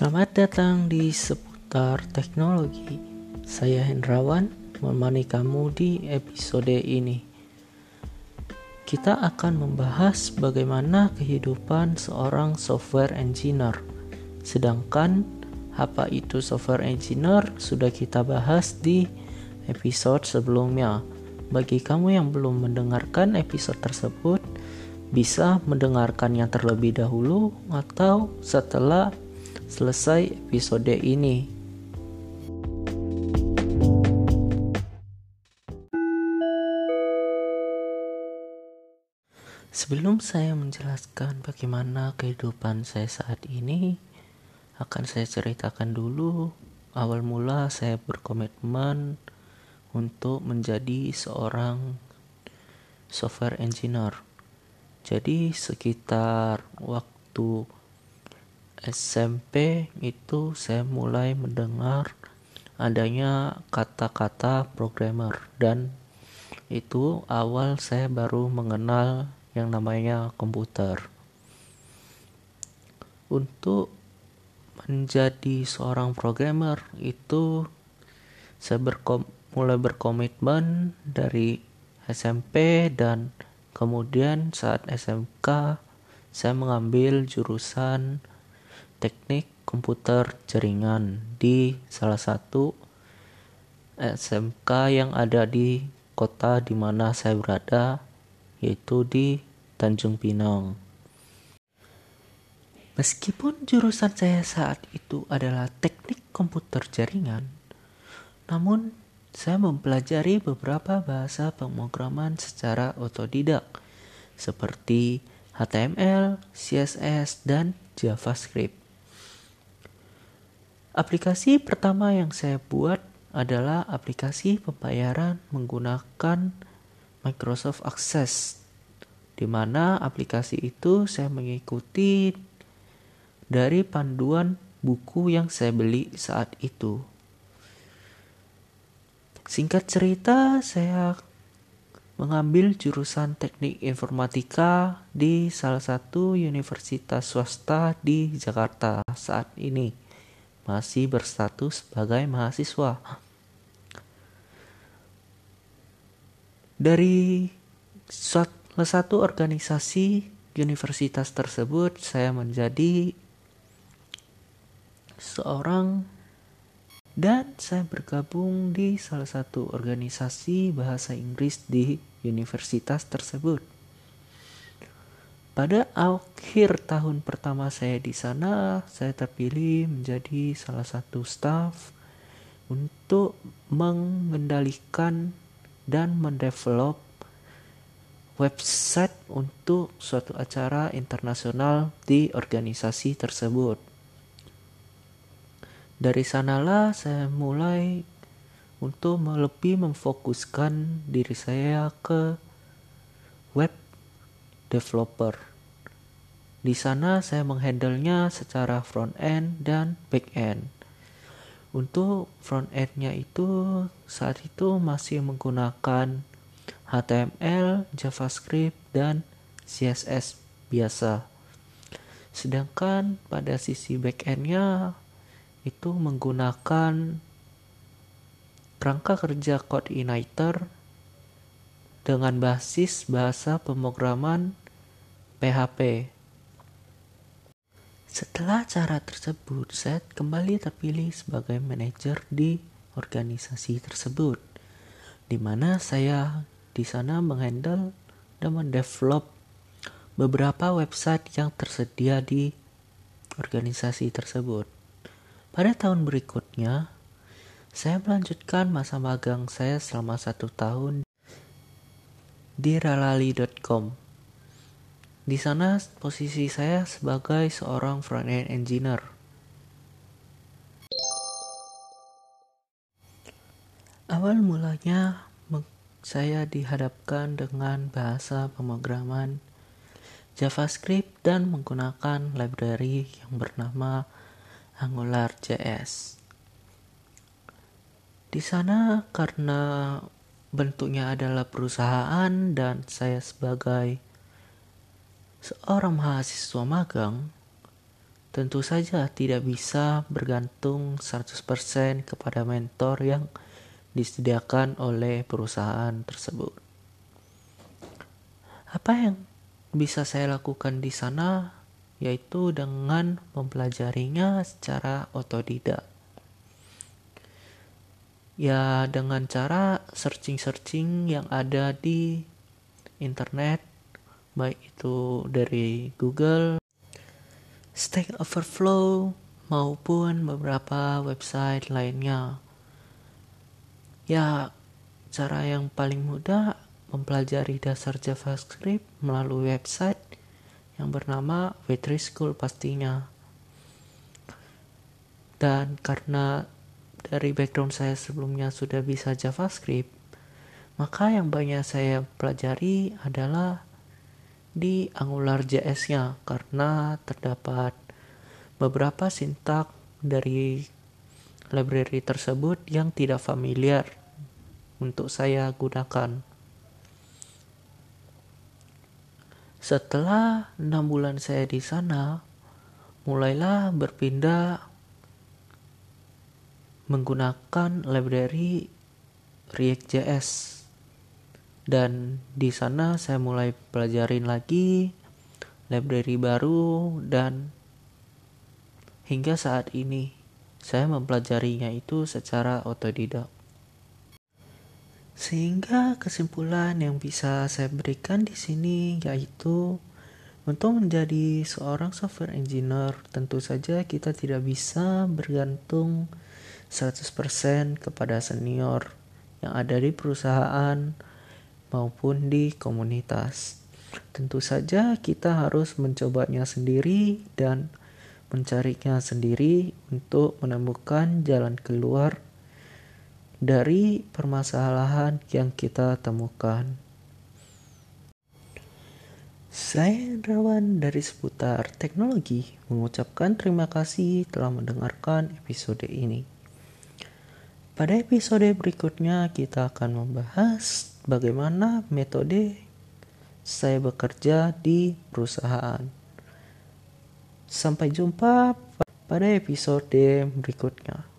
Selamat datang di seputar teknologi. Saya Hendrawan menemani kamu di episode ini. Kita akan membahas bagaimana kehidupan seorang software engineer. Sedangkan apa itu software engineer sudah kita bahas di episode sebelumnya. Bagi kamu yang belum mendengarkan episode tersebut, bisa mendengarkannya terlebih dahulu atau setelah selesai episode ini. Sebelum saya menjelaskan bagaimana kehidupan saya saat ini, akan saya ceritakan dulu awal mula saya berkomitmen untuk menjadi seorang software engineer. Jadi sekitar waktu SMP itu saya mulai mendengar adanya kata-kata programmer dan itu awal saya baru mengenal yang namanya komputer. Untuk menjadi seorang programmer itu saya berkom mulai berkomitmen dari SMP dan kemudian saat SMK saya mengambil jurusan teknik komputer jaringan di salah satu SMK yang ada di kota di mana saya berada yaitu di Tanjung Pinang. Meskipun jurusan saya saat itu adalah teknik komputer jaringan, namun saya mempelajari beberapa bahasa pemrograman secara otodidak, seperti HTML, CSS, dan JavaScript. Aplikasi pertama yang saya buat adalah aplikasi pembayaran menggunakan Microsoft Access, di mana aplikasi itu saya mengikuti dari panduan buku yang saya beli saat itu. Singkat cerita, saya mengambil jurusan teknik informatika di salah satu universitas swasta di Jakarta saat ini. Masih berstatus sebagai mahasiswa. Dari salah satu organisasi universitas tersebut, saya menjadi seorang dan saya bergabung di salah satu organisasi bahasa Inggris di universitas tersebut. Pada akhir tahun pertama saya di sana, saya terpilih menjadi salah satu staff untuk mengendalikan dan mendevelop website untuk suatu acara internasional di organisasi tersebut dari sanalah saya mulai untuk lebih memfokuskan diri saya ke web developer. Di sana saya menghandlenya secara front end dan back end. Untuk front endnya itu saat itu masih menggunakan HTML, JavaScript, dan CSS biasa. Sedangkan pada sisi back endnya itu menggunakan kerangka kerja coordinator dengan basis bahasa pemrograman PHP. Setelah cara tersebut, saya kembali terpilih sebagai manajer di organisasi tersebut, di mana saya di sana menghandle dan mendevelop beberapa website yang tersedia di organisasi tersebut. Pada tahun berikutnya, saya melanjutkan masa magang saya selama satu tahun di ralali.com. Di sana posisi saya sebagai seorang front-end engineer. Awal mulanya saya dihadapkan dengan bahasa pemrograman JavaScript dan menggunakan library yang bernama Angular JS. Di sana karena bentuknya adalah perusahaan dan saya sebagai seorang mahasiswa magang, tentu saja tidak bisa bergantung 100% kepada mentor yang disediakan oleh perusahaan tersebut. Apa yang bisa saya lakukan di sana yaitu dengan mempelajarinya secara otodidak. Ya dengan cara searching-searching yang ada di internet baik itu dari Google, Stack Overflow maupun beberapa website lainnya. Ya, cara yang paling mudah mempelajari dasar JavaScript melalui website yang bernama W3 School pastinya. Dan karena dari background saya sebelumnya sudah bisa JavaScript, maka yang banyak saya pelajari adalah di Angular JS-nya karena terdapat beberapa sintak dari library tersebut yang tidak familiar untuk saya gunakan. Setelah enam bulan saya di sana, mulailah berpindah menggunakan library React.js dan di sana saya mulai pelajarin lagi library baru dan hingga saat ini saya mempelajarinya itu secara otodidak. Sehingga kesimpulan yang bisa saya berikan di sini yaitu untuk menjadi seorang software engineer tentu saja kita tidak bisa bergantung 100% kepada senior yang ada di perusahaan maupun di komunitas. Tentu saja kita harus mencobanya sendiri dan mencarinya sendiri untuk menemukan jalan keluar dari permasalahan yang kita temukan. Saya Rawan dari seputar teknologi mengucapkan terima kasih telah mendengarkan episode ini. Pada episode berikutnya kita akan membahas bagaimana metode saya bekerja di perusahaan. Sampai jumpa pada episode berikutnya.